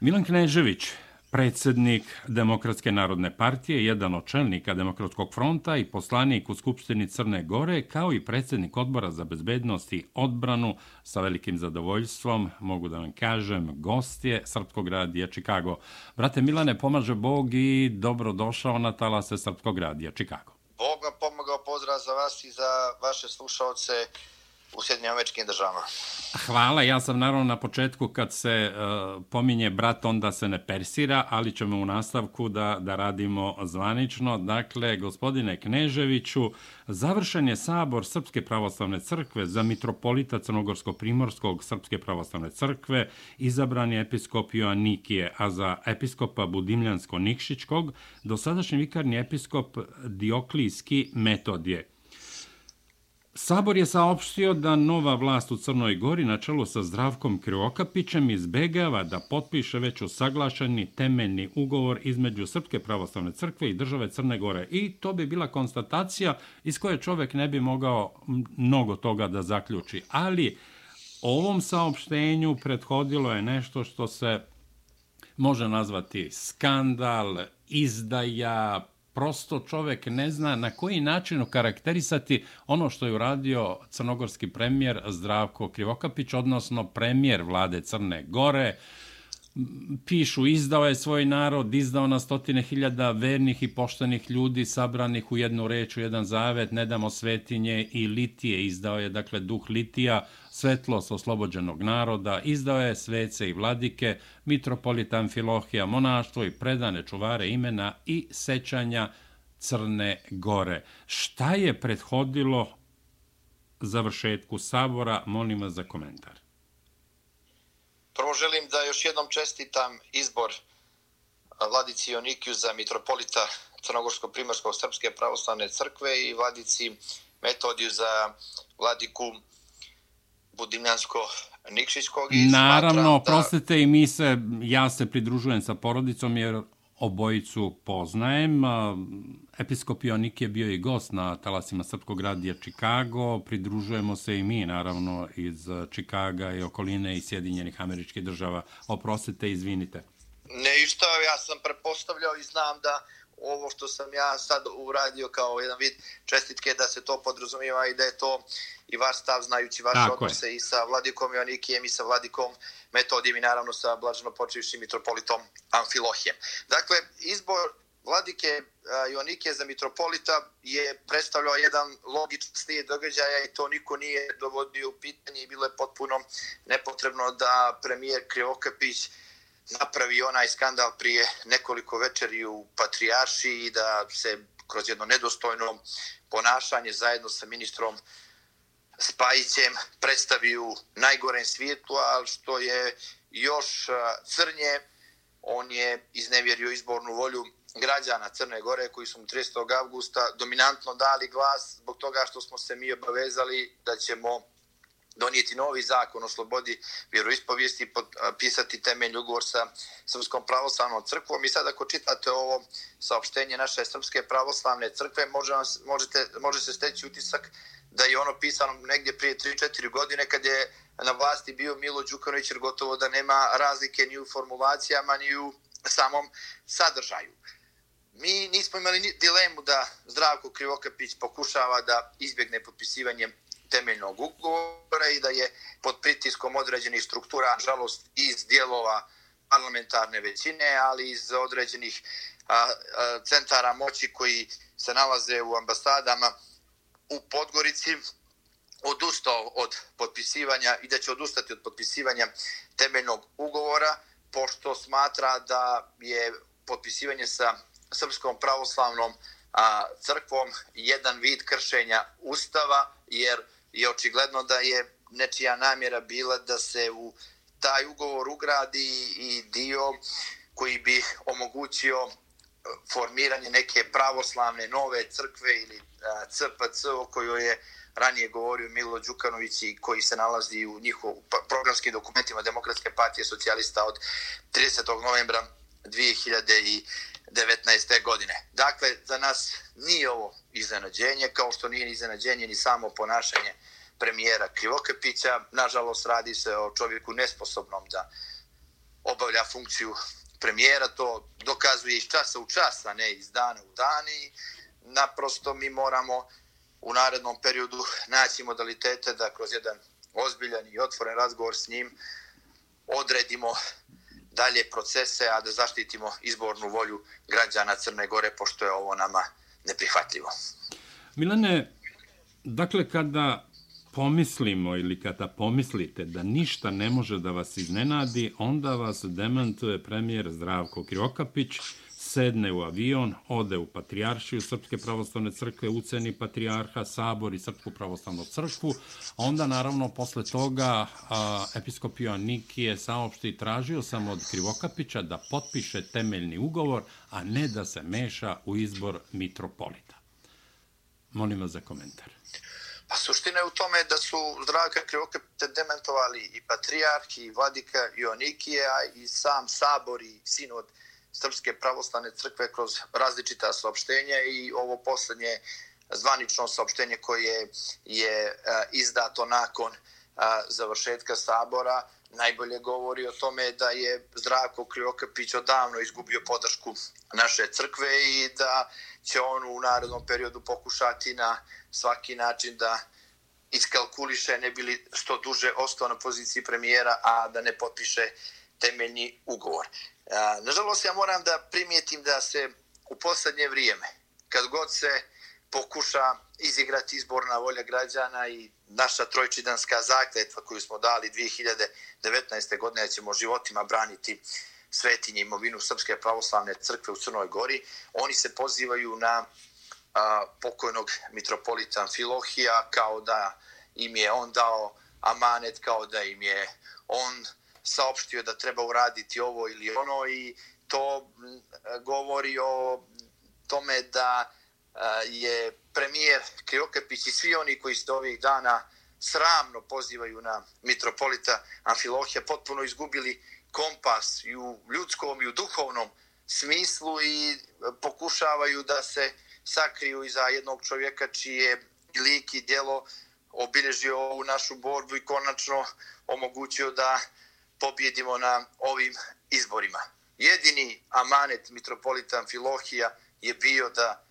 Milan Knežević, predsjednik Demokratske narodne partije, jedan od čelnika Demokratskog fronta i poslanik u Skupštini Crne Gore, kao i predsjednik odbora za bezbednost i odbranu sa velikim zadovoljstvom, mogu da vam kažem, gostje Srpskog radija Čikago. Brate Milane, pomaže Bog i dobrodošao na talase Srpskog radija Čikago. Bog vam pomogao, pozdrav za vas i za vaše slušalce u Sjedinim američkim državama. Hvala, ja sam naravno na početku kad se uh, pominje brat, onda se ne persira, ali ćemo u nastavku da, da radimo zvanično. Dakle, gospodine Kneževiću, završen je sabor Srpske pravoslavne crkve za mitropolita Crnogorsko-Primorskog Srpske pravoslavne crkve, izabran je episkop Joannikije, a za episkopa Budimljansko-Nikšićkog dosadašnji vikarni episkop Dioklijski Metodije. Sabor je saopštio da nova vlast u Crnoj Gori na čelu sa Zdravkom Kriokapićem izbegava da potpiše već usaglašeni temeljni ugovor između Srpske pravoslavne crkve i države Crne Gore. I to bi bila konstatacija iz koje čovek ne bi mogao mnogo toga da zaključi. Ali ovom saopštenju prethodilo je nešto što se može nazvati skandal, izdaja, prosto čovek ne zna na koji način okarakterisati ono što je uradio crnogorski premijer Zdravko Krivokapić, odnosno premijer vlade Crne Gore. Pišu, izdao je svoj narod, izdao na stotine hiljada vernih i poštenih ljudi sabranih u jednu reč, u jedan zavet, ne damo svetinje i litije. Izdao je, dakle, duh litija, svetlost oslobođenog naroda, izdao je svece i vladike, mitropolitan Filohija, monaštvo i predane čuvare imena i sećanja Crne Gore. Šta je prethodilo završetku sabora? Molim vas za komentar. Prvo želim da još jednom čestitam izbor vladici Jonikiju za mitropolita Crnogorsko-Primorskog Srpske pravoslavne crkve i vladici Metodiju za vladiku Budimljansko Nikšićkog. Naravno, da... prostite i mi se, ja se pridružujem sa porodicom jer obojicu poznajem. Episkop Jonik je bio i gost na talasima Srpskog radija Čikago. Pridružujemo se i mi, naravno, iz Čikaga i okoline i Sjedinjenih američkih država. Oprostite, izvinite. Ne, išta, ja sam prepostavljao i znam da ovo što sam ja sad uradio kao jedan vid čestitke da se to podrazumijeva i da je to i vaš stav znajući vaše Tako odnose je. i sa vladikom Joanikijem i sa vladikom Metodijem i naravno sa blaženo počevišćim mitropolitom Amfilohijem. Dakle, izbor vladike Joanike za mitropolita je predstavljao jedan logičan slijed događaja i to niko nije dovodio u pitanje i bilo je potpuno nepotrebno da premijer Krivokapić napravi onaj skandal prije nekoliko večeri u Patrijarši i da se kroz jedno nedostojno ponašanje zajedno sa ministrom Spajićem predstavi u najgorem svijetu, ali što je još crnje, on je iznevjerio izbornu volju građana Crne Gore koji su mu 30. augusta dominantno dali glas zbog toga što smo se mi obavezali da ćemo donijeti novi zakon o slobodi vjeroispovijesti i pisati temelj ugovor sa Srpskom pravoslavnom crkvom. I sad ako čitate ovo saopštenje naše Srpske pravoslavne crkve, može, možete, može se steći utisak da je ono pisano negdje prije 3-4 godine kad je na vlasti bio Milo Đukanović jer gotovo da nema razlike ni u formulacijama ni u samom sadržaju. Mi nismo imali dilemu da Zdravko Krivokapić pokušava da izbjegne potpisivanje temeljnog ugovora i da je pod pritiskom određenih struktura, žalost, iz dijelova parlamentarne većine, ali iz određenih a, a, centara moći koji se nalaze u ambasadama u Podgorici, odustao od potpisivanja i da će odustati od potpisivanja temeljnog ugovora, pošto smatra da je potpisivanje sa Srpskom pravoslavnom a, crkvom jedan vid kršenja Ustava, jer i očigledno da je nečija namjera bila da se u taj ugovor ugradi i dio koji bi omogućio e, formiranje neke pravoslavne nove crkve ili e, CPC o kojoj je ranije govorio Milo Đukanović i koji se nalazi u njihovim pa, programskim dokumentima Demokratske partije socijalista od 30. novembra 2019. godine. Dakle, za nas nije ovo iznenađenje, kao što nije iznenađenje ni samo ponašanje premijera Krivokapića. Nažalost, radi se o čovjeku nesposobnom da obavlja funkciju premijera, to dokazuje iz časa u čas, a ne iz dana u dan i naprosto mi moramo u narednom periodu naći modalitete da kroz jedan ozbiljan i otvoren razgovor s njim odredimo dalje procese, a da zaštitimo izbornu volju građana Crne Gore, pošto je ovo nama neprihvatljivo. Milane, dakle, kada pomislimo ili kada pomislite da ništa ne može da vas iznenadi, onda vas demantuje premijer Zdravko Kriokapić, sedne u avion, ode u Patrijaršiju Srpske pravoslavne crkve, uceni Patrijarha, Sabor i Srpsku pravoslavnu crkvu. Onda, naravno, posle toga a, episkop je Nikije saopšti tražio sam od Krivokapića da potpiše temeljni ugovor, a ne da se meša u izbor mitropolita. Molim vas za komentar. Pa suština je u tome da su Zdravka Krivokapite dementovali i Patrijarh, i Vladika Ionikije, a i sam Sabor i Sinod Srpske pravoslavne crkve kroz različita saopštenja i ovo posljednje zvanično saopštenje koje je e, izdato nakon e, završetka sabora najbolje govori o tome da je Zdravko Kriokapić odavno izgubio podršku naše crkve i da će on u narednom periodu pokušati na svaki način da iskalkuliše ne bili što duže ostao na poziciji premijera, a da ne potpiše temeljni ugovor. Nažalost, ja moram da primijetim da se u poslednje vrijeme, kad god se pokuša izigrati izborna volja građana i naša trojčidanska zakletva koju smo dali 2019. godine da ćemo životima braniti svetinje imovinu Srpske pravoslavne crkve u Crnoj Gori, oni se pozivaju na a, pokojnog mitropolita Filohija kao da im je on dao amanet, kao da im je on saopštio da treba uraditi ovo ili ono i to govori o tome da e, je premijer Kriokapić i svi oni koji ste ovih dana sramno pozivaju na mitropolita Amfilohija potpuno izgubili kompas i u ljudskom i u duhovnom smislu i pokušavaju da se sakriju iza jednog čovjeka čije lik i djelo obilježio ovu našu borbu i konačno omogućio da pobjedimo na ovim izborima. Jedini amanet mitropolitan Filohija je bio da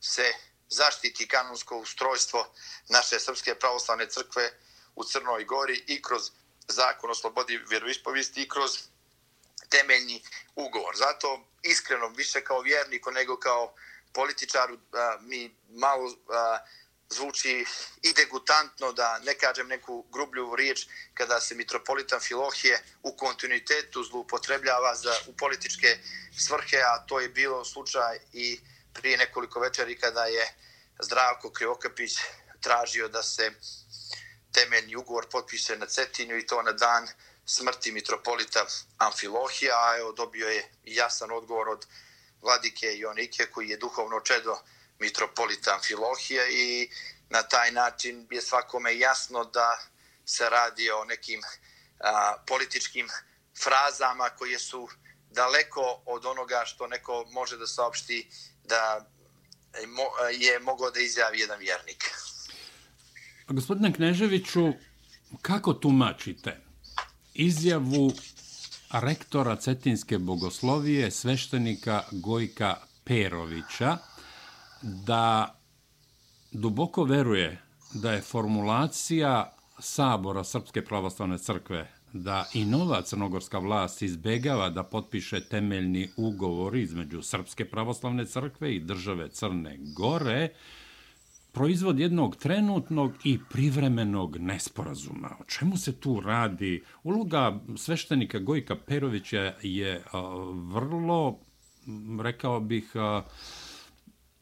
se zaštiti kanonsko ustrojstvo naše Srpske pravoslavne crkve u Crnoj Gori i kroz zakon o slobodi vjeroispovijesti i kroz temeljni ugovor. Zato iskreno, više kao vjerniku nego kao političaru, mi malo zvuči i degutantno da ne kažem neku grublju riječ kada se mitropolitan Filohije u kontinuitetu zloupotrebljava za, u političke svrhe, a to je bilo slučaj i prije nekoliko večeri kada je Zdravko Krivokapić tražio da se temeljni ugovor potpiše na Cetinju i to na dan smrti mitropolita Amfilohija, a evo dobio je jasan odgovor od vladike Jonike koji je duhovno čedo mitropolita Amfilohija i na taj način je svakome jasno da se radi o nekim a, političkim frazama koje su daleko od onoga što neko može da saopšti da je mogao da izjavi jedan vjernik. A gospodine Kneževiću, kako tumačite izjavu rektora Cetinske bogoslovije, sveštenika Gojka Perovića, da duboko veruje da je formulacija Sabora Srpske pravoslavne crkve da i nova crnogorska vlast izbegava da potpiše temeljni ugovor između Srpske pravoslavne crkve i države Crne Gore, proizvod jednog trenutnog i privremenog nesporazuma. O čemu se tu radi? Uloga sveštenika Gojka Perovića je vrlo, rekao bih,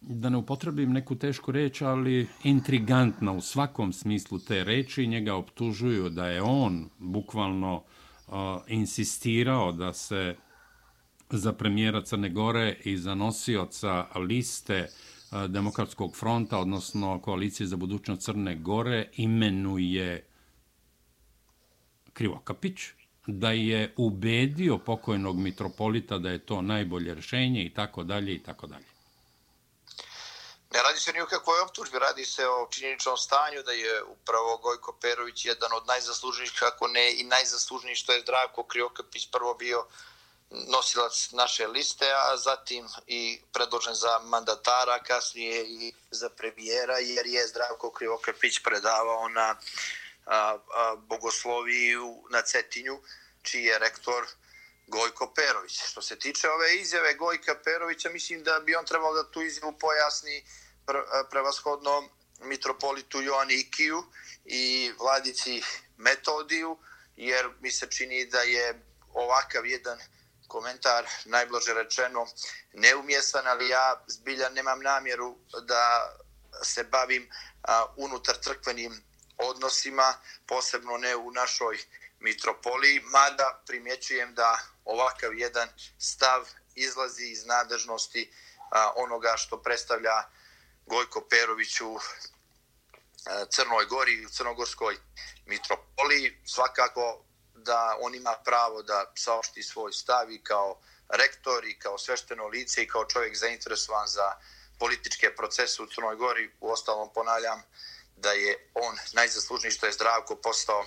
da ne upotrebim neku tešku reč, ali intrigantna u svakom smislu te reči. Njega optužuju da je on bukvalno uh, insistirao da se za premijera Crne Gore i za nosioca liste uh, Demokratskog fronta, odnosno koalicije za budućnost Crne Gore, imenuje Krivokapić, da je ubedio pokojnog mitropolita da je to najbolje rešenje i tako dalje i tako dalje. Ne radi se ni o kakvoj optužbi, radi se o činjeničnom stanju da je upravo Gojko Perović jedan od najzaslužnijih, kako ne i najzaslužnijih što je Zdravko Kriokapić prvo bio nosilac naše liste, a zatim i predložen za mandatara, kasnije i za premijera, jer je Zdravko Krivokapić predavao na a, a, bogosloviju na Cetinju, čiji je rektor Gojko Perović. Što se tiče ove izjave Gojka Perovića, mislim da bi on trebao da tu izjavu pojasni prevashodno mitropolitu Joanikiju i vladici Metodiju, jer mi se čini da je ovakav jedan komentar, najblaže rečeno, neumjesan, ali ja zbilja nemam namjeru da se bavim a, unutar crkvenim odnosima, posebno ne u našoj mitropoliji, mada primjećujem da ovakav jedan stav izlazi iz nadležnosti a, onoga što predstavlja Gojko Perović u Crnoj Gori, u Crnogorskoj mitropoliji. Svakako da on ima pravo da saopšti svoj stav i kao rektor i kao svešteno lice i kao čovjek zainteresovan za političke procese u Crnoj Gori. U ostalom ponavljam da je on najzaslužniji što je zdravko postao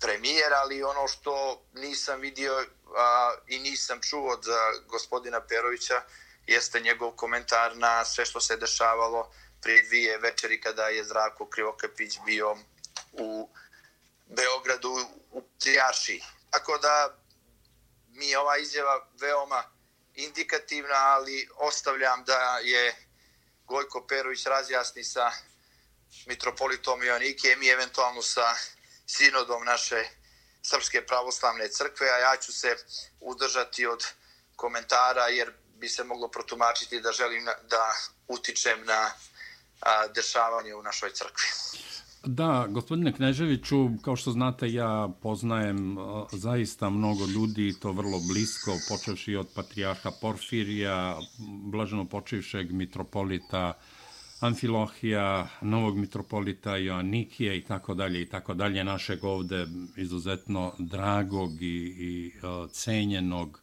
premijer, ali ono što nisam vidio a, i nisam čuo od gospodina Perovića jeste njegov komentar na sve što se dešavalo prije dvije večeri kada je Zdravko Krivokapić bio u Beogradu u Trijaši. Tako da mi je ova izjava veoma indikativna, ali ostavljam da je Gojko Perović razjasni sa mitropolitom Ionikijem i eventualno sa sinodom naše Srpske pravoslavne crkve, a ja ću se udržati od komentara jer bi se moglo protumačiti da želim da utičem na a, dešavanje u našoj crkvi. Da, gospodine Kneževiću, kao što znate, ja poznajem zaista mnogo ljudi, to vrlo blisko, počevši od patrijarha Porfirija, blaženo počivšeg mitropolita Amfilohija, novog mitropolita Joannikija i tako dalje i tako dalje, našeg ovde izuzetno dragog i, i e, cenjenog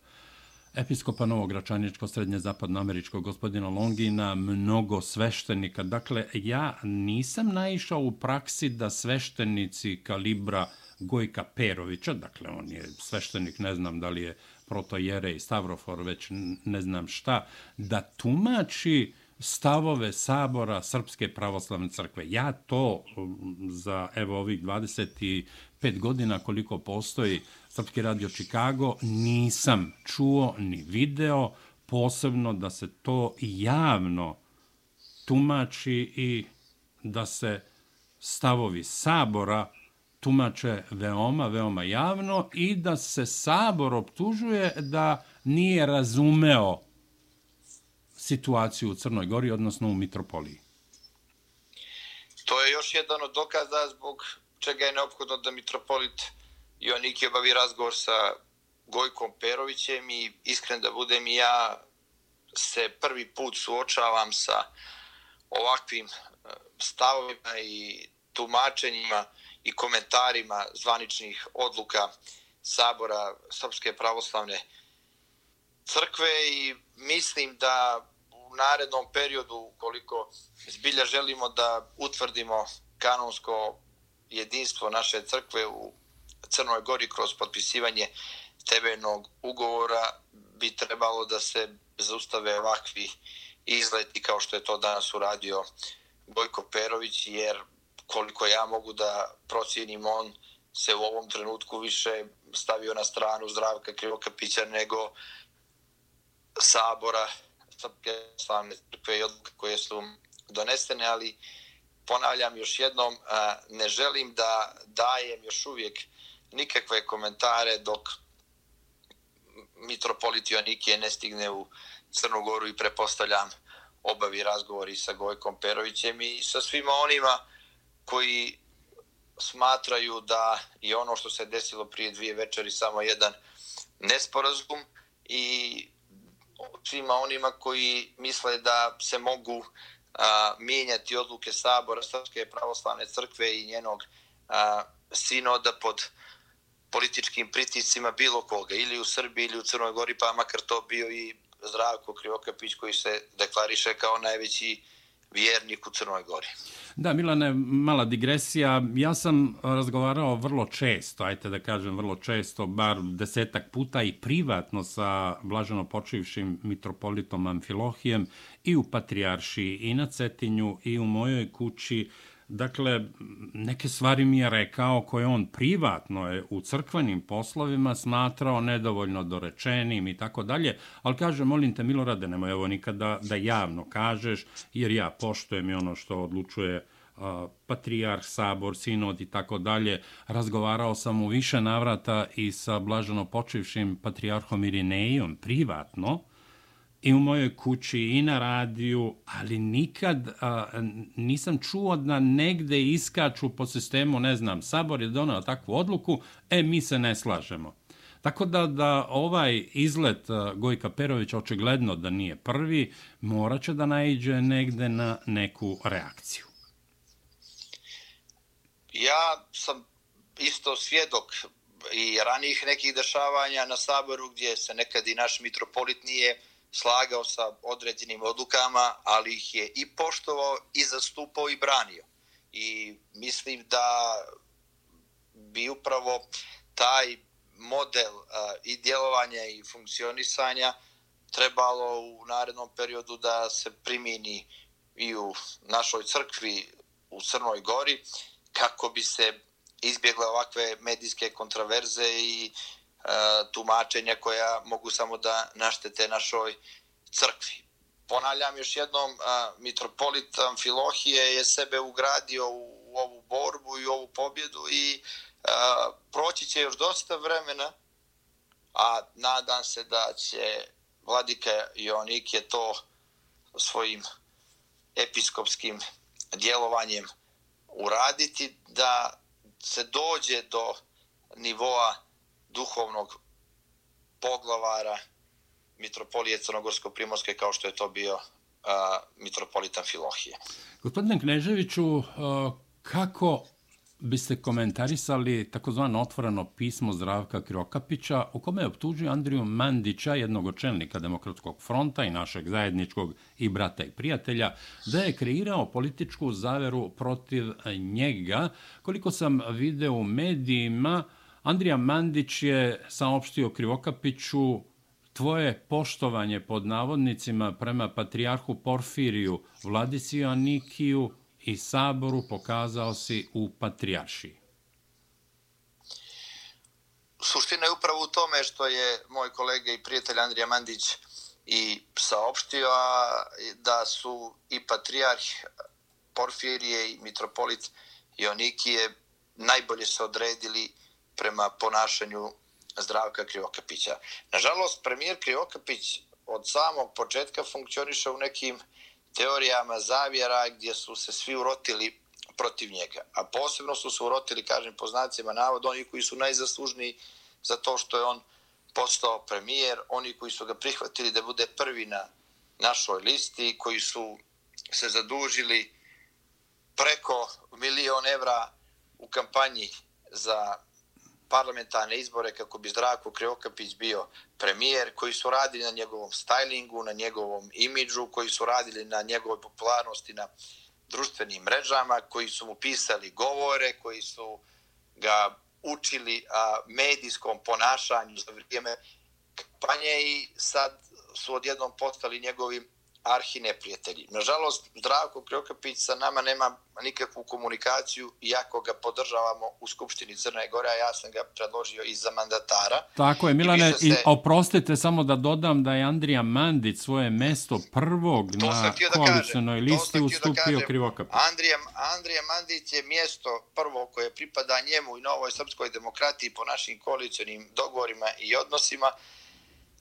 episkopa Novog Račaničko, srednje zapadno američkog gospodina Longina, mnogo sveštenika. Dakle, ja nisam naišao u praksi da sveštenici kalibra Gojka Perovića, dakle, on je sveštenik, ne znam da li je protojere i Stavrofor, već ne znam šta, da tumači stavove sabora Srpske pravoslavne crkve. Ja to um, za evo ovih 25 godina koliko postoji Srpski radio Chicago nisam čuo ni video posebno da se to javno tumači i da se stavovi sabora tumače veoma, veoma javno i da se sabor optužuje da nije razumeo situaciju u Crnoj Gori, odnosno u Mitropoliji. To je još jedan od dokaza zbog čega je neophodno da Mitropolit Joanniki obavi razgovor sa Gojkom Perovićem i iskren da budem i ja se prvi put suočavam sa ovakvim e, stavovima i tumačenjima i komentarima zvaničnih odluka Sabora Srpske pravoslavne crkve i mislim da narednom periodu, koliko zbilja želimo da utvrdimo kanonsko jedinstvo naše crkve u Crnoj Gori kroz potpisivanje tebenog ugovora bi trebalo da se zaustave ovakvi izleti kao što je to danas uradio Bojko Perović jer koliko ja mogu da procijenim on se u ovom trenutku više stavio na stranu Zdravka Krivokapića nego sabora. Srpske jednostavne crkve i odluke koje su donesene, ali ponavljam još jednom, ne želim da dajem još uvijek nikakve komentare dok mitropolit Jonikije ne stigne u Crnu Goru i prepostavljam obavi razgovori sa Gojkom Perovićem i sa svima onima koji smatraju da je ono što se desilo prije dvije večeri samo jedan nesporazum i svima onima koji misle da se mogu a, mijenjati odluke sabora Srpske pravoslavne crkve i njenog a, sinoda pod političkim pritiscima bilo koga, ili u Srbiji ili u Crnoj Gori, pa makar to bio i Zdravko Krivokapić koji se deklariše kao najveći vjernik u Crnoj Gori. Da, Milane, mala digresija. Ja sam razgovarao vrlo često, ajte da kažem vrlo često, bar desetak puta i privatno sa blaženo počivšim mitropolitom Amfilohijem i u Patrijarši i na Cetinju i u mojoj kući. Dakle, neke stvari mi je rekao koje on privatno je u crkvenim poslovima smatrao nedovoljno dorečenim i tako dalje, ali kaže, molim te, Milorade, nemoj ovo nikada da javno kažeš, jer ja poštujem i ono što odlučuje patrijarh, sabor, sinod i tako dalje. Razgovarao sam u više navrata i sa blaženo počivšim patrijarhom Irinejom privatno, i u mojoj kući i na radiju, ali nikad a, nisam čuo da negde iskaču po sistemu, ne znam, Sabor je donao takvu odluku, e, mi se ne slažemo. Tako da, da ovaj izlet Gojka Perovića očigledno da nije prvi, morat će da najđe negde na neku reakciju. Ja sam isto svjedok i ranijih nekih dešavanja na Saboru gdje se nekad i naš mitropolit nije slagao sa određenim odlukama, ali ih je i poštovao i zastupao i branio. I mislim da bi upravo taj model i djelovanja i funkcionisanja trebalo u narednom periodu da se primini i u našoj crkvi u Crnoj Gori kako bi se izbjegle ovakve medijske kontraverze i E, tumačenja koja mogu samo da naštete našoj crkvi. Ponavljam još jednom, e, mitropolit Amfilohije je sebe ugradio u ovu borbu i ovu pobjedu i e, proći će još dosta vremena, a nadam se da će vladika Jonik je to svojim episkopskim djelovanjem uraditi, da se dođe do nivoa duhovnog poglavara mitropolije Crnogorsko-Primorske kao što je to bio a, mitropolitan Filohije. Gospodine Kneževiću, kako biste komentarisali takozvano otvoreno pismo Zdravka Krokapića u kome je optužio Andriju Mandića, jednog očelnika Demokratskog fronta i našeg zajedničkog i brata i prijatelja, da je kreirao političku zaveru protiv njega. Koliko sam video u medijima, Andrija Mandić je saopštio Krivokapiću tvoje poštovanje pod navodnicima prema patrijarhu Porfiriju, Vladici Anikiju i Saboru pokazao si u patrijaršiji. Suština je upravo u tome što je moj kolega i prijatelj Andrija Mandić i saopštio da su i patrijarh Porfirije i mitropolit Ionikije najbolje se odredili prema ponašanju Zdravka Krivokapića. Nažalost, premijer Krivokapić od samog početka funkcioniše u nekim teorijama zavjera gdje su se svi urotili protiv njega. A posebno su se urotili, kažem, po znacima navod, oni koji su najzaslužniji za to što je on postao premijer, oni koji su ga prihvatili da bude prvi na našoj listi, koji su se zadužili preko milion evra u kampanji za parlamentarne izbore kako bi Zdravko Kreokapić bio premijer, koji su radili na njegovom stylingu, na njegovom imidžu, koji su radili na njegovoj popularnosti na društvenim mrežama, koji su mu pisali govore, koji su ga učili a, medijskom ponašanju za vrijeme kampanje i sad su odjednom postali njegovim arhi neprijatelji. Nažalost, Zdravko Kriokapić sa nama nema nikakvu komunikaciju, iako ga podržavamo u Skupštini Crne Gore, a ja sam ga predložio i za mandatara. Tako je, Milane, i, se... oprostite samo da dodam da je Andrija Mandić svoje mesto prvog to na koalicionoj listi ustupio Krivokapić. Andrija, Andrija Mandić je mjesto prvo koje pripada njemu i novoj srpskoj demokratiji po našim koalicijonim dogovorima i odnosima,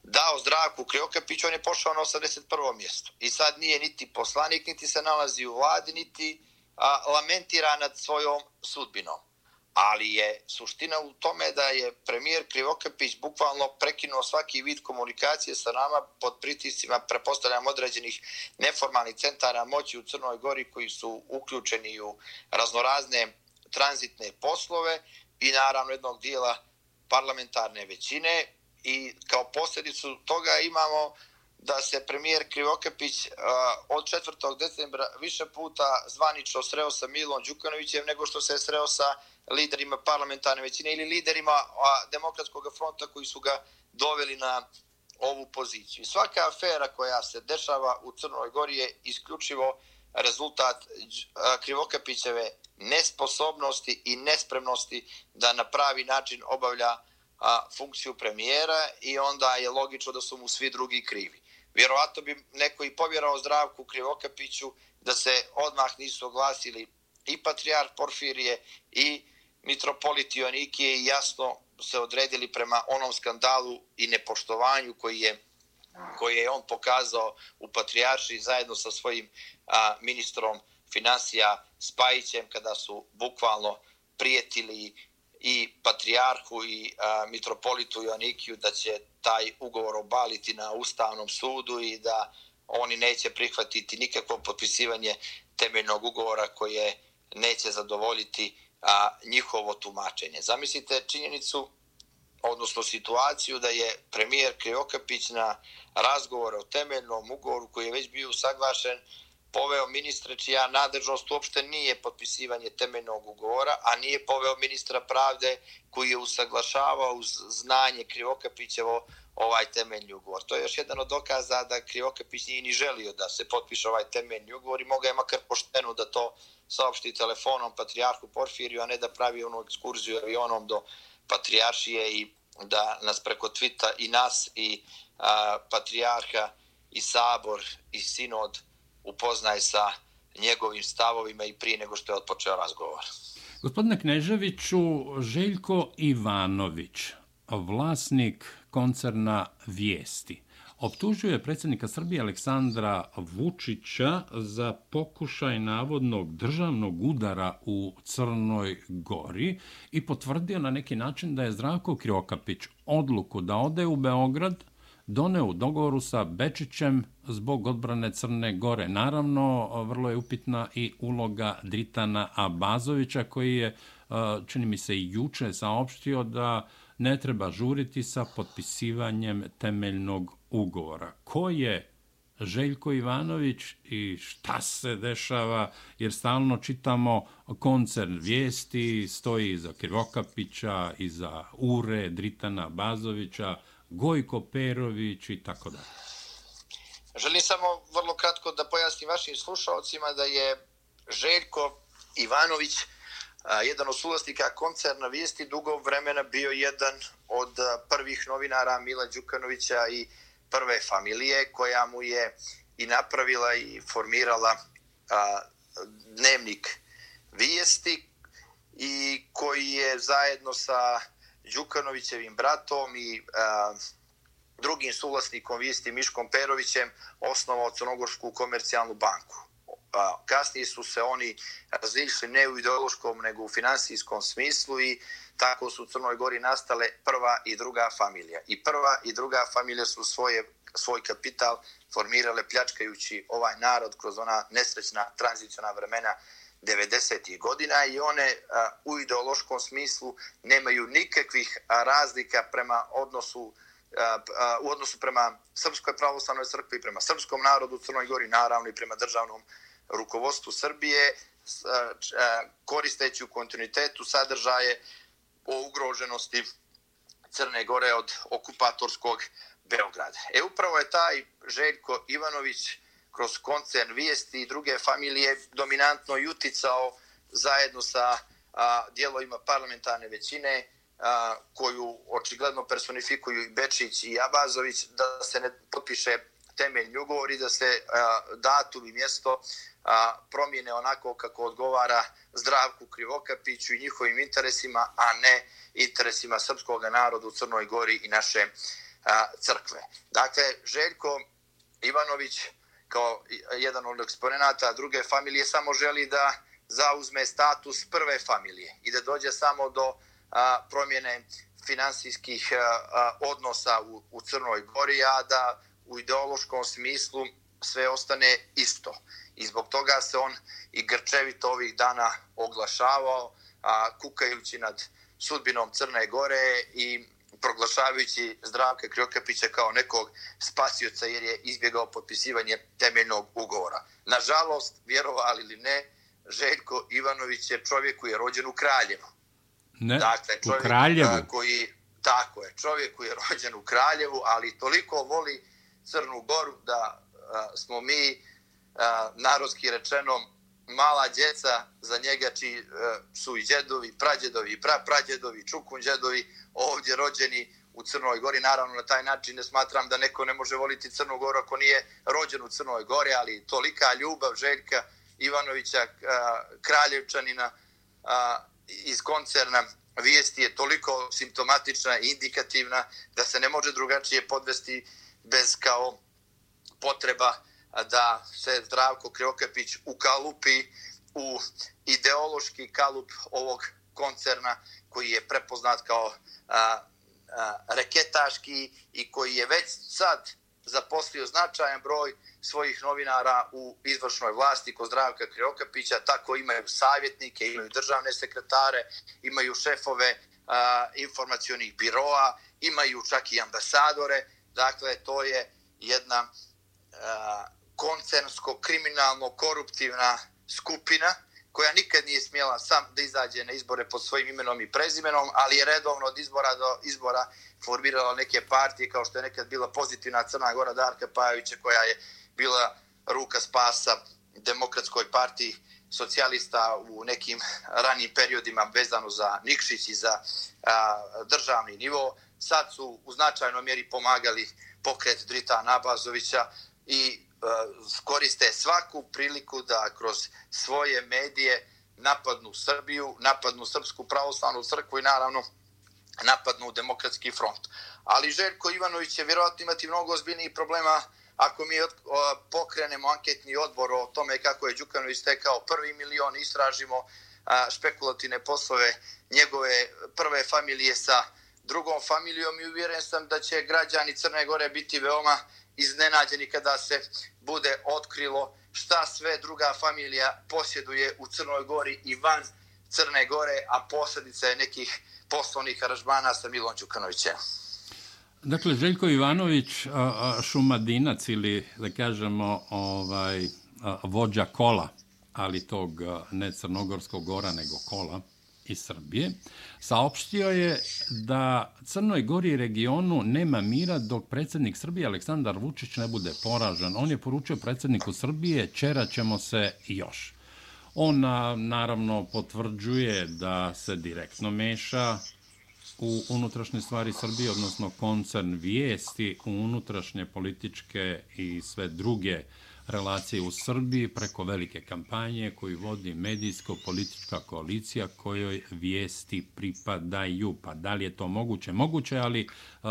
dao Zdravku Kriokapić, on je pošao na 81. mjesto. I sad nije niti poslanik, niti se nalazi u vladi, niti a, lamentira nad svojom sudbinom. Ali je suština u tome da je premijer Krivokapić bukvalno prekinuo svaki vid komunikacije sa nama pod pritiscima, prepostavljam, određenih neformalnih centara moći u Crnoj Gori koji su uključeni u raznorazne tranzitne poslove i naravno jednog dijela parlamentarne većine i kao posljedicu toga imamo da se premijer Krivokapić od 4. decembra više puta zvanično sreo sa Milom Đukanovićem nego što se sreo sa liderima parlamentarne većine ili liderima demokratskog fronta koji su ga doveli na ovu poziciju. Svaka afera koja se dešava u Crnoj Gori je isključivo rezultat Krivokapićeve nesposobnosti i nespremnosti da na pravi način obavlja a, funkciju premijera i onda je logično da su mu svi drugi krivi. Vjerovatno bi neko i povjerao zdravku Krivokapiću da se odmah nisu oglasili i patrijar Porfirije i mitropolit Ionikije i jasno se odredili prema onom skandalu i nepoštovanju koji je koji je on pokazao u Patrijarši zajedno sa svojim a, ministrom financija Spajićem kada su bukvalno prijetili i Patrijarhu i a, mitropolitu Joannikiju da će taj ugovor obaliti na Ustavnom sudu i da oni neće prihvatiti nikakvo potpisivanje temeljnog ugovora koje neće zadovoljiti a, njihovo tumačenje. Zamislite činjenicu, odnosno situaciju da je premijer Kriokapić na razgovore o temeljnom ugovoru koji je već bio saglašen poveo ministra čija nadržnost uopšte nije potpisivanje temeljnog ugovora, a nije poveo ministra pravde koji je usaglašavao uz znanje Krivokapićevo ovaj temeljni ugovor. To je još jedan od dokaza da Krivokapić nije ni želio da se potpiše ovaj temeljni ugovor i moga je makar pošteno da to saopšti telefonom Patrijarhu Porfiriju, a ne da pravi onu ekskurziju avionom do Patrijaršije i da nas preko Twita i nas i a, Patrijarha i Sabor i Sinod upoznaje sa njegovim stavovima i prije nego što je otpočeo razgovor. Gospodine Kneževiću, Željko Ivanović, vlasnik koncerna Vijesti, optužuje predsjednika Srbije Aleksandra Vučića za pokušaj navodnog državnog udara u Crnoj Gori i potvrdio na neki način da je Zdravko Kriokapić odluku da ode u Beograd doneo u dogovoru sa Bečićem zbog odbrane Crne Gore. Naravno, vrlo je upitna i uloga Dritana Abazovića koji je, e, čini mi se, i juče saopštio da ne treba žuriti sa potpisivanjem temeljnog ugovora. Ko je Željko Ivanović i šta se dešava, jer stalno čitamo koncern vijesti, stoji iza Krivokapića, iza Ure, Dritana Bazovića, Gojko Perović i tako dalje. Želim samo vrlo kratko da pojasnim vašim slušalcima da je Željko Ivanović jedan od suvlasnika koncerna vijesti dugo vremena bio jedan od prvih novinara Mila Đukanovića i prve familije koja mu je i napravila i formirala a, dnevnik vijesti i koji je zajedno sa Đukanovićevim bratom i uh, drugim suvlasnikom istim Miškom Perovićem osnovao Crnogorsku komercijalnu banku. Uh, kasnije su se oni različili ne u ideološkom nego u finansijskom smislu i tako su u Crnoj Gori nastale prva i druga familija. I prva i druga familija su svoje, svoj kapital formirale pljačkajući ovaj narod kroz ona nesrećna tranziciona vremena 90. godina i one a, u ideološkom smislu nemaju nikakvih razlika prema odnosu a, a, u odnosu prema Srpskoj pravoslavnoj crkvi, prema srpskom narodu u Crnoj Gori, naravno i prema državnom rukovodstvu Srbije, koristeći u kontinuitetu sadržaje o ugroženosti Crne Gore od okupatorskog Beograda. E upravo je taj Željko Ivanović kroz koncern vijesti i druge familije dominantno juticao zajedno sa a, dijelovima parlamentarne većine a, koju očigledno personifikuju i Bečić i Abazović da se ne potpiše temeljni ugovor i da se a, datum i mjesto a, promijene onako kako odgovara Zdravku Krivokapiću i njihovim interesima, a ne interesima srpskog naroda u Crnoj Gori i naše a, crkve. Dakle, Željko Ivanović kao jedan od eksponenata druge familije samo želi da zauzme status prve familije i da dođe samo do a, promjene finansijskih a, a, odnosa u, u Crnoj Gori, a da u ideološkom smislu sve ostane isto. I zbog toga se on i grčevito ovih dana oglašavao, a, kukajući nad sudbinom Crne Gore i proglašavajući Zdravka Kriokapića kao nekog spasioca jer je izbjegao potpisivanje temeljnog ugovora. Nažalost, vjerovali ili ne, Željko Ivanović je čovjek koji je rođen u Kraljevu. Ne, dakle, čovjek u Kraljevu? Koji, tako je, čovjek koji je rođen u Kraljevu, ali toliko voli Crnu Goru da a, smo mi, a, narodski rečeno, mala djeca za njega čiji a, su i djedovi, prađedovi, i praprađedovi, čukun djedovi ovdje rođeni u Crnoj Gori. Naravno, na taj način ne smatram da neko ne može voliti Crnu Goru ako nije rođen u Crnoj Gori, ali tolika ljubav Željka Ivanovića, e, Kraljevčanina e, iz koncerna vijesti je toliko simptomatična i indikativna da se ne može drugačije podvesti bez kao potreba da se Zdravko Kriokapić ukalupi u ideološki kalup ovog koncerna koji je prepoznat kao a, a, reketaški i koji je već sad zaposlio značajan broj svojih novinara u izvršnoj vlasti kod Zdravka Kriokapića, tako imaju savjetnike, imaju državne sekretare, imaju šefove a, informacijonih biroa, imaju čak i ambasadore. Dakle, to je jedna a, koncernsko-kriminalno-koruptivna skupina koja nikad nije smjela sam da izađe na izbore pod svojim imenom i prezimenom, ali je redovno od izbora do izbora formirala neke partije, kao što je nekad bila pozitivna Crna Gora Darka Pajovića, koja je bila ruka spasa demokratskoj partiji socijalista u nekim ranim periodima vezano za Nikšić i za a, državni nivo. Sad su u značajnoj mjeri pomagali pokret Drita Nabazovića i E, koriste svaku priliku da kroz svoje medije napadnu Srbiju, napadnu Srpsku pravoslavnu crkvu i naravno napadnu demokratski front. Ali Željko Ivanović će vjerojatno imati mnogo ozbiljnijih problema ako mi e, pokrenemo anketni odbor o tome kako je Đukanović stekao prvi milion, istražimo špekulativne poslove njegove prve familije sa drugom familijom i uvjeren sam da će građani Crne Gore biti veoma iznenađeni kada se bude otkrilo šta sve druga familija posjeduje u Crnoj Gori i van Crne Gore, a posljedica je nekih poslovnih aranžmana sa Milom Đukanovićem. Dakle, Željko Ivanović, šumadinac ili, da kažemo, ovaj, vođa kola, ali tog ne crnogorskog gora, nego kola iz Srbije, saopštio je da Crnoj Gori i regionu nema mira dok predsjednik Srbije Aleksandar Vučić ne bude poražen. On je poručio predsjedniku Srbije, čera ćemo se još. On naravno potvrđuje da se direktno meša u unutrašnje stvari Srbije, odnosno koncern vijesti u unutrašnje političke i sve druge relacije u Srbiji preko velike kampanje koju vodi medijsko-politička koalicija kojoj vijesti pripadaju. Pa da li je to moguće? Moguće, ali uh,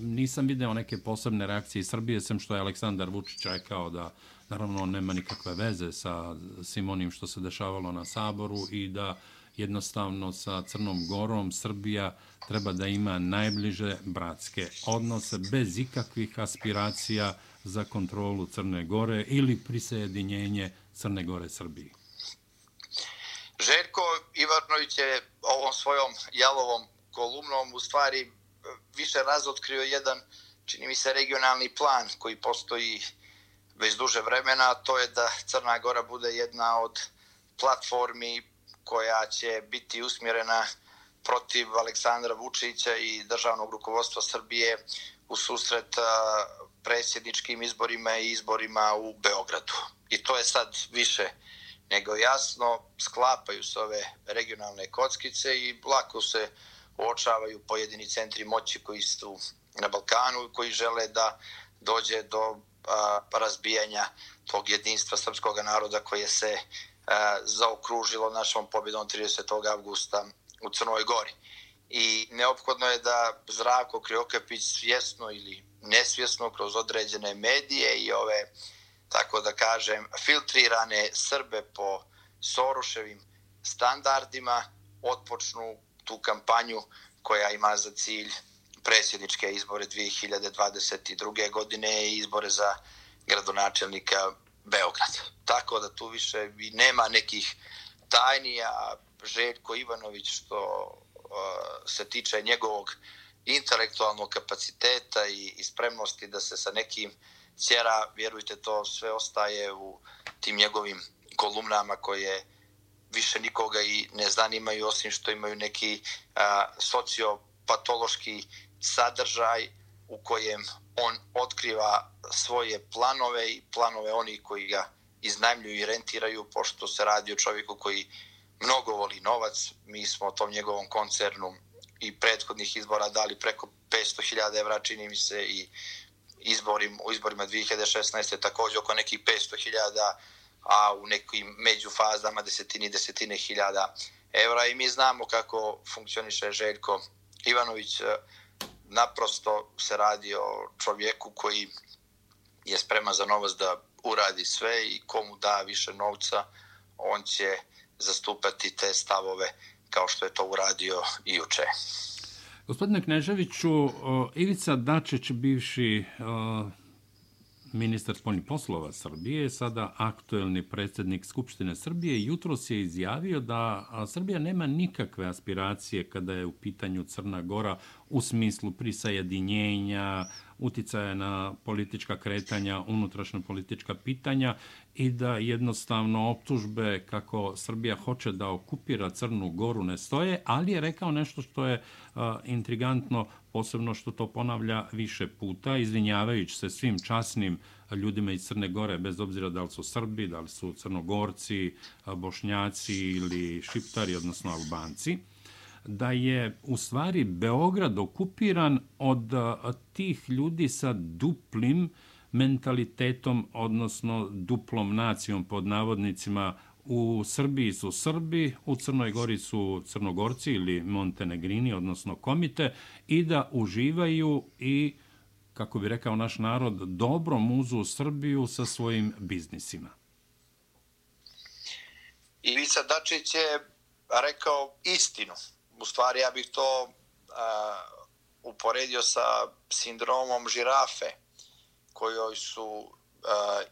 nisam video neke posebne reakcije iz Srbije, sem što je Aleksandar Vučić rekao da naravno nema nikakve veze sa svim onim što se dešavalo na Saboru i da jednostavno sa Crnom Gorom Srbija treba da ima najbliže bratske odnose bez ikakvih aspiracija za kontrolu Crne Gore ili prisjedinjenje Crne Gore Srbiji. Željko Ivanović je ovom svojom jalovom kolumnom u stvari više razotkrio jedan, čini mi se, regionalni plan koji postoji već duže vremena, to je da Crna Gora bude jedna od platformi koja će biti usmjerena protiv Aleksandra Vučića i državnog rukovodstva Srbije u susret predsjedničkim izborima i izborima u Beogradu. I to je sad više nego jasno, sklapaju se ove regionalne kockice i lako se uočavaju pojedini centri moći koji su na Balkanu i koji žele da dođe do a, razbijanja tog jedinstva srpskog naroda koje se zaokružilo našom pobjedom 30. augusta u Crnoj Gori. I neophodno je da Zrako Kriokapić svjesno ili nesvjesno kroz određene medije i ove, tako da kažem, filtrirane Srbe po Soroševim standardima otpočnu tu kampanju koja ima za cilj predsjedničke izbore 2022. godine i izbore za gradonačelnika Beograd. Tako da tu više i nema nekih tajnija Željko Ivanović što uh, se tiče njegovog intelektualnog kapaciteta i, i spremnosti da se sa nekim cijera, vjerujte to, sve ostaje u tim njegovim kolumnama koje više nikoga i ne zanimaju osim što imaju neki a, sociopatološki sadržaj u kojem on otkriva svoje planove i planove onih koji ga iznajmljuju i rentiraju, pošto se radi o čovjeku koji mnogo voli novac. Mi smo tom njegovom koncernu i prethodnih izbora dali preko 500.000 evra, čini mi se, i izborim, u izborima 2016. također oko nekih 500.000, a u nekim međufazama desetini, desetine hiljada evra. I mi znamo kako funkcioniše Željko Ivanović. Naprosto se radi o čovjeku koji je spreman za novac da uradi sve i komu da više novca, on će zastupati te stavove kao što je to uradio i juče. Gospodine Kneževiću, Ivica Dačić, bivši ministar spoljnih poslova Srbije, sada aktuelni predsjednik Skupštine Srbije, jutro se je izjavio da Srbija nema nikakve aspiracije kada je u pitanju Crna Gora u smislu prisajedinjenja, uticaja na politička kretanja, unutrašnja politička pitanja i da jednostavno optužbe kako Srbija hoće da okupira Crnu Goru ne stoje, ali je rekao nešto što je a, intrigantno, posebno što to ponavlja više puta, izvinjavajući se svim časnim ljudima iz Crne Gore, bez obzira da li su Srbi, da li su Crnogorci, Bošnjaci ili Šiptari, odnosno Albanci da je u stvari Beograd okupiran od tih ljudi sa duplim mentalitetom, odnosno duplom nacijom pod navodnicima. U Srbiji su Srbi, u Crnoj Gori su Crnogorci ili Montenegrini, odnosno komite, i da uživaju i, kako bi rekao naš narod, dobro muzu Srbiju sa svojim biznisima. Ivica Dačić je rekao istinu u stvari ja bih to uh, uporedio sa sindromom žirafe kojoj su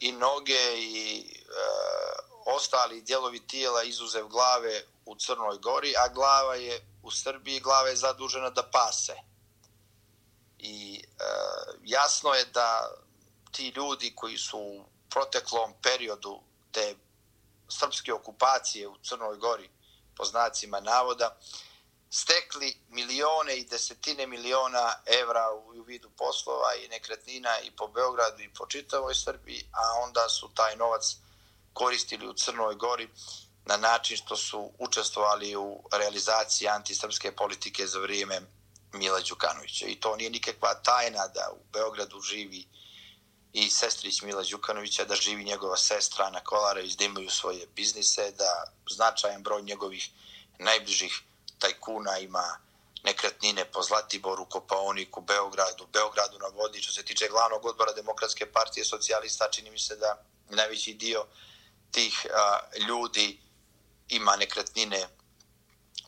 i noge i uh, ostali dijelovi tijela izuzev glave u Crnoj Gori, a glava je u Srbiji, glava je zadužena da pase. I uh, jasno je da ti ljudi koji su u proteklom periodu te srpske okupacije u Crnoj Gori, po znacima navoda, uh, stekli milione i desetine miliona evra u vidu poslova i nekretnina i po Beogradu i po čitavoj Srbiji, a onda su taj novac koristili u Crnoj Gori na način što su učestvovali u realizaciji antisrpske politike za vrijeme Mila Đukanovića. I to nije nikakva tajna da u Beogradu živi i sestrić Mila Đukanovića, da živi njegova sestra na Kolara, izdimaju svoje biznise, da značajan broj njegovih najbližih tajkuna ima nekretnine po Zlatiboru, Kopaoniku, Beogradu, Beogradu na vodi. Što se tiče glavnog odbora Demokratske partije socijalista, čini mi se da najveći dio tih a, ljudi ima nekretnine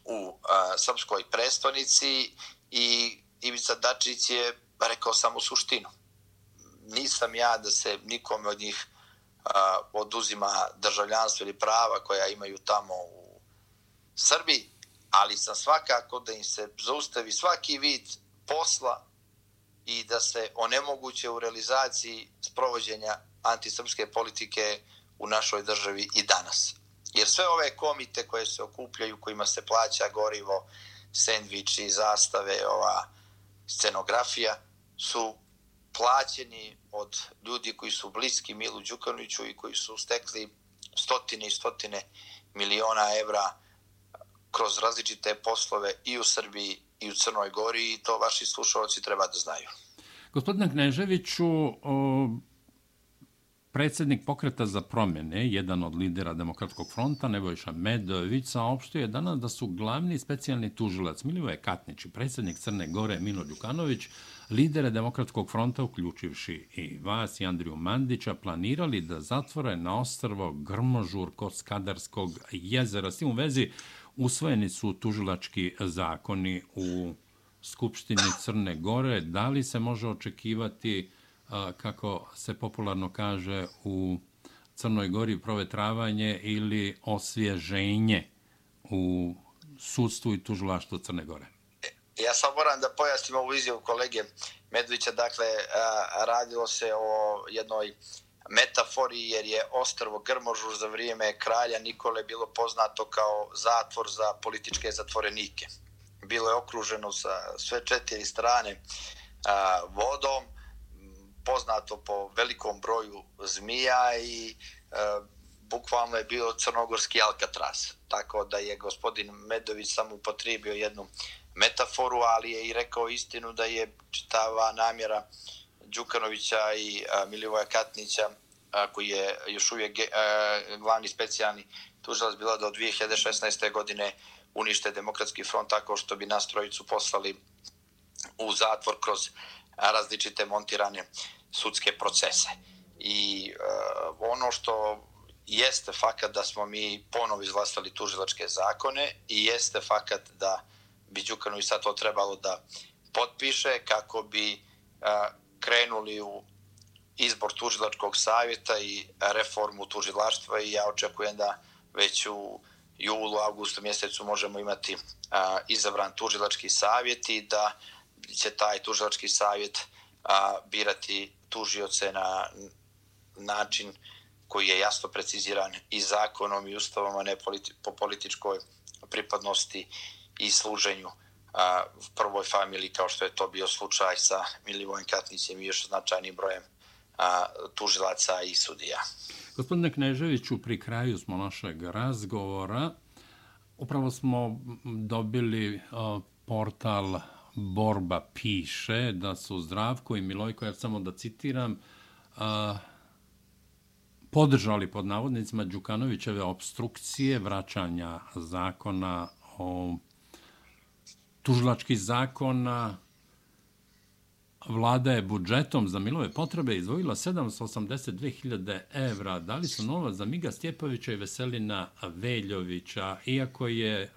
u a, srpskoj prestonici i Ivica Dačić je rekao samo suštinu. Nisam ja da se nikome od njih a, oduzima državljanstvo ili prava koja imaju tamo u Srbiji, ali sam svakako da im se zaustavi svaki vid posla i da se onemoguće u realizaciji sprovođenja antisrpske politike u našoj državi i danas. Jer sve ove komite koje se okupljaju, kojima se plaća gorivo, sendviči, zastave, ova scenografija, su plaćeni od ljudi koji su bliski Milu Đukanoviću i koji su stekli stotine i stotine miliona evra kroz različite poslove i u Srbiji i u Crnoj Gori i to vaši slušalci treba da znaju. Gospodine Kneževiću, o, predsjednik pokreta za promjene, jedan od lidera Demokratskog fronta, Nebojša Medović, saopštio je danas da su glavni specijalni tužilac Milivoje Katnić i predsjednik Crne Gore Milo Đukanović, lidere Demokratskog fronta, uključivši i vas i Andriju Mandića, planirali da zatvore na ostrvo Grmožur kod Skadarskog jezera. S tim u vezi, usvojeni su tužilački zakoni u Skupštini Crne Gore. Da li se može očekivati, kako se popularno kaže, u Crnoj Gori provetravanje ili osvježenje u sudstvu i tužilaštvu Crne Gore? Ja sam moram da pojasnim ovu izjavu kolege Medvića. Dakle, radilo se o jednoj metafori jer je ostrvo Grmožur za vrijeme kralja Nikole bilo poznato kao zatvor za političke zatvorenike. Bilo je okruženo sa sve četiri strane vodom, poznato po velikom broju zmija i bukvalno je bio crnogorski Alcatraz. Tako da je gospodin Medović samo upotrijebio jednu metaforu, ali je i rekao istinu da je čitava namjera Đukanovića i Milivoja Katnića, koji je još uvijek glavni specijalni tužilac bila da od 2016. godine unište demokratski front tako što bi nas trojicu poslali u zatvor kroz različite montirane sudske procese. I uh, ono što jeste fakat da smo mi ponovo izglasali tužilačke zakone i jeste fakat da bi Đukanović sad to trebalo da potpiše kako bi uh, krenuli u izbor tužilačkog savjeta i reformu tužilaštva i ja očekujem da već u julu, augustu mjesecu možemo imati a, izabran tužilački savjet i da će taj tužilački savjet a, birati tužioce na način koji je jasno preciziran i zakonom i ustavom, a ne politi po političkoj pripadnosti i služenju a, prvoj familiji, kao što je to bio slučaj sa Milivojem Katnicem i još značajnim brojem a, tužilaca i sudija. Gospodine Kneževiću, pri kraju smo našeg razgovora. Upravo smo dobili a, portal Borba piše da su Zdravko i Milojko, ja samo da citiram, a, podržali pod navodnicima Đukanovićeve obstrukcije vraćanja zakona o tužilačkih zakona Vlada je budžetom za Milove potrebe izvojila 782.000 evra. Da li su novac za Miga Stjepovića i Veselina Veljovića, iako je e,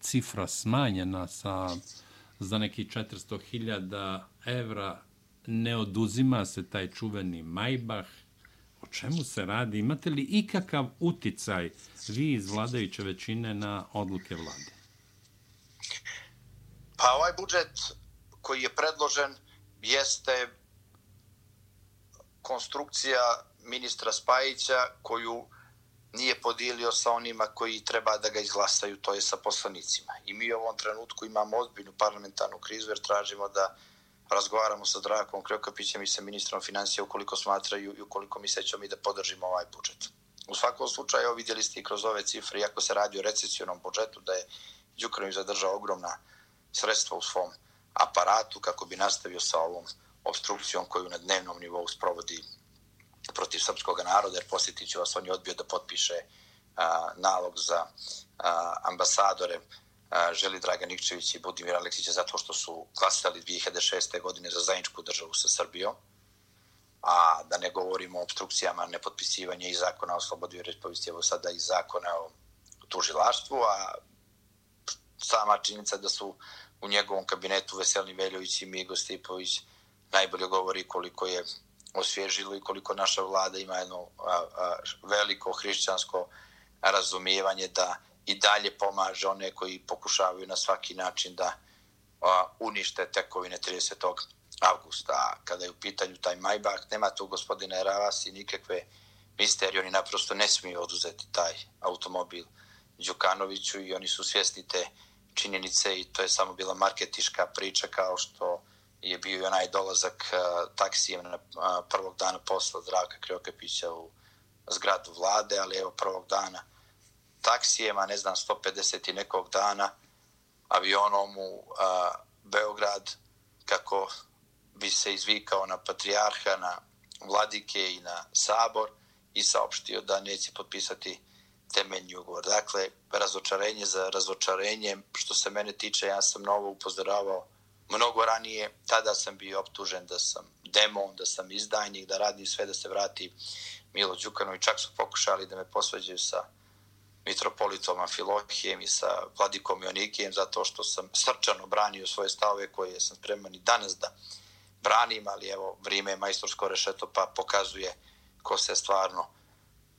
cifra smanjena sa, za neki 400.000 evra, ne oduzima se taj čuveni Majbah. O čemu se radi? Imate li ikakav uticaj vi iz vladajuće većine na odluke vlade? Pa ovaj budžet koji je predložen jeste konstrukcija ministra Spajića koju nije podijelio sa onima koji treba da ga izglasaju, to je sa poslanicima. I mi u ovom trenutku imamo ozbiljnu parlamentarnu krizu jer tražimo da razgovaramo sa Drakom Kriokapićem i sa ministrom financija ukoliko smatraju i ukoliko mi sećamo i da podržimo ovaj budžet. U svakom slučaju, vidjeli ste i kroz ove cifre, iako se radi o recesijonom budžetu, da je Đukanović zadržao ogromna sredstva u svom aparatu kako bi nastavio sa ovom obstrukcijom koju na dnevnom nivou sprovodi protiv srpskog naroda, jer posjetit ću vas, on je odbio da potpiše a, nalog za a, ambasadore a, Želi Dragan Nikčević i Budimir Aleksića zato što su klasali 2006. godine za zajedničku državu sa Srbijom, a da ne govorimo o obstrukcijama nepotpisivanja i zakona o slobodi i evo sada i zakona o tužilaštvu, a sama činjenica da su u njegovom kabinetu Veselni Veljović i Migo Stipović najbolje govori koliko je osvježilo i koliko naša vlada ima jedno a, a, veliko hrišćansko razumijevanje da i dalje pomaže one koji pokušavaju na svaki način da a, unište tekovine 30. avgusta. Kada je u pitanju taj Maybach, nema tu gospodine Ravas i nikakve misterije, oni naprosto ne smiju oduzeti taj automobil Đukanoviću i oni su svjesni te činjenice i to je samo bila marketiška priča kao što je bio i onaj dolazak uh, taksijem na uh, prvog dana posla Zdravka Kriokapića u zgradu vlade, ali evo prvog dana taksijema, ne znam, 150 i nekog dana avionom u a, Beograd kako bi se izvikao na patrijarha, na vladike i na sabor i saopštio da neće potpisati temeljni ugovor. Dakle, razočarenje za razočarenjem, što se mene tiče, ja sam ovo upozoravao mnogo ranije, tada sam bio optužen da sam demon, da sam izdajnik, da radim sve da se vrati Milo Đukanović, čak su pokušali da me posveđaju sa mitropolitom Afilohijem i sa vladikom Ionikijem, zato što sam srčano branio svoje stavove koje sam spreman i danas da branim, ali evo, vrijeme je majstorsko rešeto pa pokazuje ko se stvarno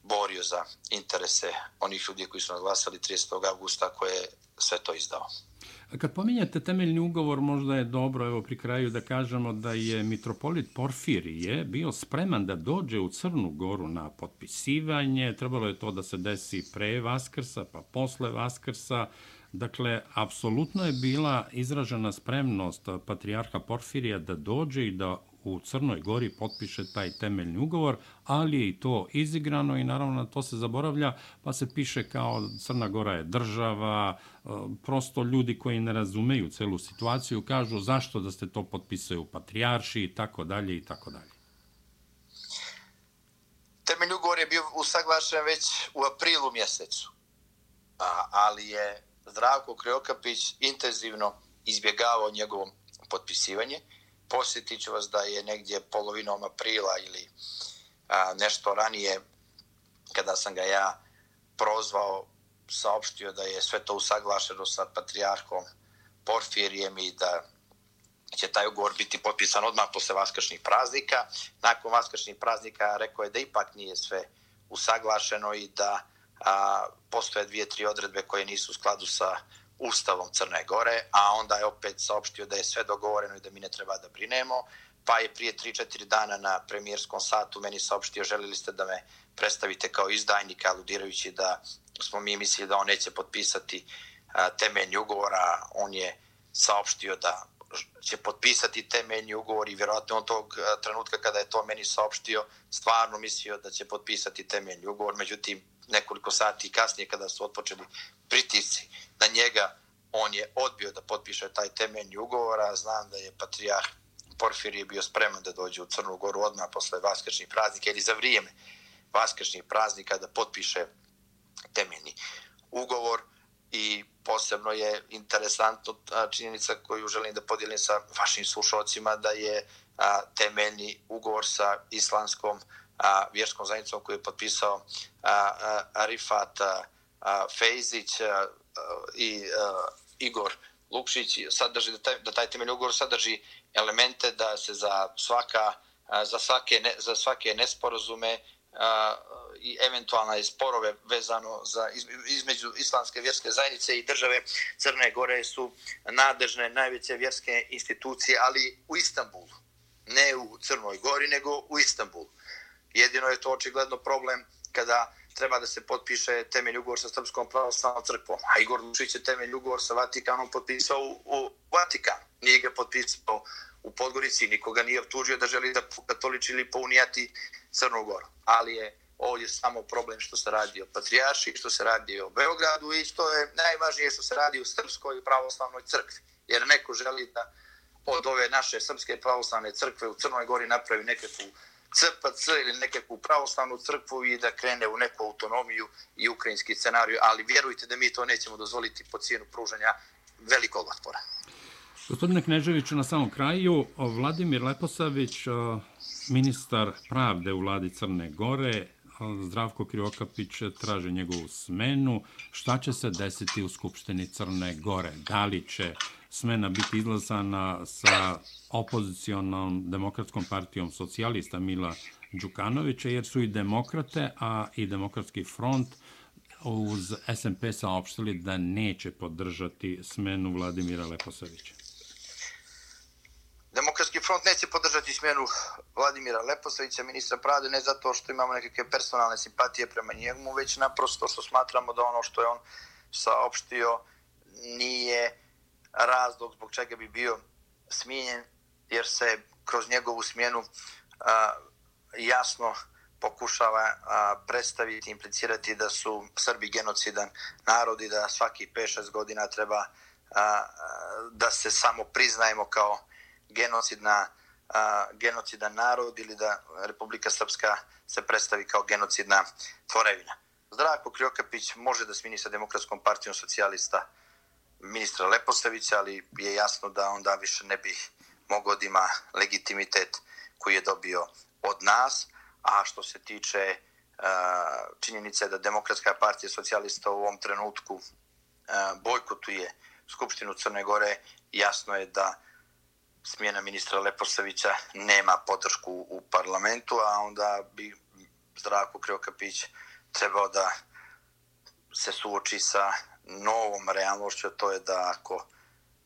borio za interese onih ljudi koji su nas glasali 30. augusta koje je sve to izdao. A kad pominjate temeljni ugovor, možda je dobro, evo pri kraju da kažemo da je mitropolit Porfirije bio spreman da dođe u Crnu Goru na potpisivanje. Trebalo je to da se desi pre Vaskrsa, pa posle Vaskrsa. Dakle, apsolutno je bila izražena spremnost patrijarha Porfirija da dođe i da u Crnoj Gori potpiše taj temeljni ugovor, ali je i to izigrano i naravno to se zaboravlja, pa se piše kao Crna Gora je država, e, prosto ljudi koji ne razumeju celu situaciju kažu zašto da ste to potpisaju patrijarši i tako dalje i tako dalje. Temeljni ugovor je bio usaglašen već u aprilu mjesecu, ali je Zdravko Kriokapić intenzivno izbjegavao njegovom potpisivanje. Posjetit ću vas da je negdje polovinom aprila ili a, nešto ranije, kada sam ga ja prozvao, saopštio da je sve to usaglašeno sa patrijarhom Porfirijem i da će taj ugovor biti potpisan odmah posle vaskršnjih praznika. Nakon vaskršnjih praznika rekao je da ipak nije sve usaglašeno i da a, postoje dvije, tri odredbe koje nisu u skladu sa Ustavom Crne Gore, a onda je opet saopštio da je sve dogovoreno i da mi ne treba da brinemo, pa je prije 3-4 dana na premijerskom satu meni saopštio želili ste da me predstavite kao izdajnika, aludirajući da smo mi mislili da on neće potpisati temeljni ugovor, a on je saopštio da će potpisati temeljni ugovor i vjerojatno on tog trenutka kada je to meni saopštio stvarno mislio da će potpisati temeljni ugovor, međutim nekoliko sati kasnije kada su otpočeli pritisci na njega, on je odbio da potpiše taj temeljni ugovor, a znam da je patrijarh Porfirije bio spreman da dođe u Crnu Goru odmah posle vaskršnjih praznika ili za vrijeme vaskršnjih praznika da potpiše temeljni ugovor. I posebno je interesantno činjenica koju želim da podijelim sa vašim slušalcima da je temeljni ugovor sa islamskom a, vjerskom zajednicom koju je potpisao a, a, Arifat a, a, Fejzić a, i e, Igor Lukšić sadrži da taj, da taj temeljni ugovor sadrži elemente da se za svaka e, za svake ne, za svake nesporazume a, i eventualne sporove vezano za između islamske vjerske zajednice i države Crne Gore su nadležne najveće vjerske institucije, ali u Istanbulu. Ne u Crnoj Gori, nego u Istanbulu. Jedino je to očigledno problem kada treba da se potpiše temelj ugovor sa Srpskom pravoslavnom crkvom. A Igor Lučić je temelj ugovor sa Vatikanom potpisao u, u Vatikan. Nije ga potpisao u Podgorici, nikoga nije obtužio da želi da katoliči ili pounijati Crnu Goru. Ali je ovdje samo problem što se radi o Patrijarši, što se radi o Beogradu i što je najvažnije što se radi u Srpskoj pravoslavnoj crkvi. Jer neko želi da od ove naše Srpske pravoslavne crkve u Crnoj Gori napravi nekakvu CPC ili nekakvu pravoslavnu crkvu i da krene u neku autonomiju i ukrajinski scenariju, ali vjerujte da mi to nećemo dozvoliti po cijenu pružanja velikog otpora. Gospodine Kneževiću, na samom kraju, Vladimir Leposavić, ministar pravde u vladi Crne Gore, Zdravko Kriokapić traže njegovu smenu. Šta će se desiti u Skupštini Crne Gore? Da li će smena biti izlazana sa opozicionom demokratskom partijom socijalista Mila Đukanovića, jer su i demokrate, a i demokratski front uz SMP saopštili da neće podržati smenu Vladimira Leposavića. Demokratski front neće podržati smjenu Vladimira Leposavića, ministra pravde, ne zato što imamo nekakve personalne simpatije prema njemu, već naprosto što smatramo da ono što je on saopštio nije razlog zbog čega bi bio smijenjen, jer se kroz njegovu smjenu a, jasno pokušava a, predstaviti, implicirati da su Srbi genocidan narod i da svaki 5-6 godina treba a, da se samo priznajemo kao genocidna a, genocidan narod ili da Republika Srpska se predstavi kao genocidna tvorevina. Zdravko Kriokapić može da smini sa Demokratskom partijom socijalista ministra Leposavića, ali je jasno da onda više ne bi mogao da ima legitimitet koji je dobio od nas, a što se tiče e, činjenice da Demokratska partija socijalista u ovom trenutku e, bojkotuje Skupštinu Crne Gore, jasno je da smjena ministra Leposavića nema podršku u parlamentu, a onda bi Zdravko Kriokapić trebao da se suoči sa novom realnošću, to je da ako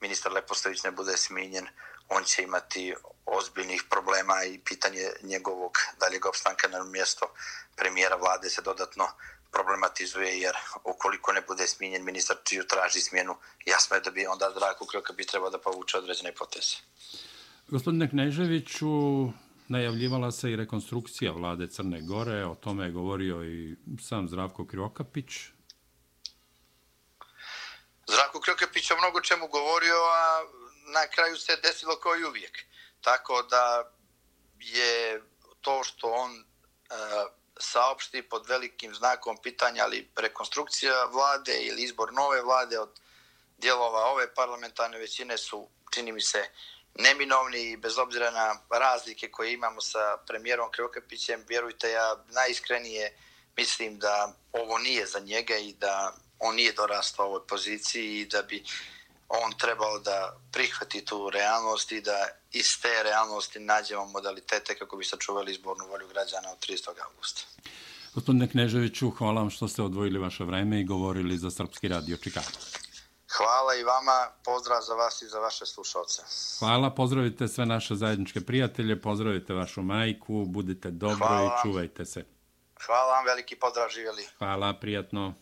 ministar Lepostavić ne bude sminjen, on će imati ozbiljnih problema i pitanje njegovog daljeg opstanka na mjesto premijera vlade se dodatno problematizuje, jer ukoliko ne bude smijenjen ministar čiju traži smjenu, jasno je da bi onda Drago Kroka bi trebao da povuče određene poteze. Gospodine Kneževiću, najavljivala se i rekonstrukcija vlade Crne Gore, o tome je govorio i sam Zdravko Krokapić. Zdravko Krokapić o mnogo čemu govorio, a na kraju se desilo kao i uvijek. Tako da je to što on e, saopšti pod velikim znakom pitanja, ali rekonstrukcija vlade ili izbor nove vlade od dijelova ove parlamentarne većine su, čini mi se, neminovni i bez obzira na razlike koje imamo sa premijerom Krivokapićem, vjerujte, ja najiskrenije mislim da ovo nije za njega i da on nije dorastao ovoj poziciji i da bi on trebao da prihvati tu realnost i da iz te realnosti nađemo modalitete kako bi sačuvali izbornu volju građana od 30. augusta. Gospodine Kneževiću, hvala vam što ste odvojili vaše vreme i govorili za Srpski radio Čikago. Hvala i vama, pozdrav za vas i za vaše slušalce. Hvala, pozdravite sve naše zajedničke prijatelje, pozdravite vašu majku, budite dobro i čuvajte se. Hvala vam, veliki pozdrav, živjeli. Hvala, prijatno.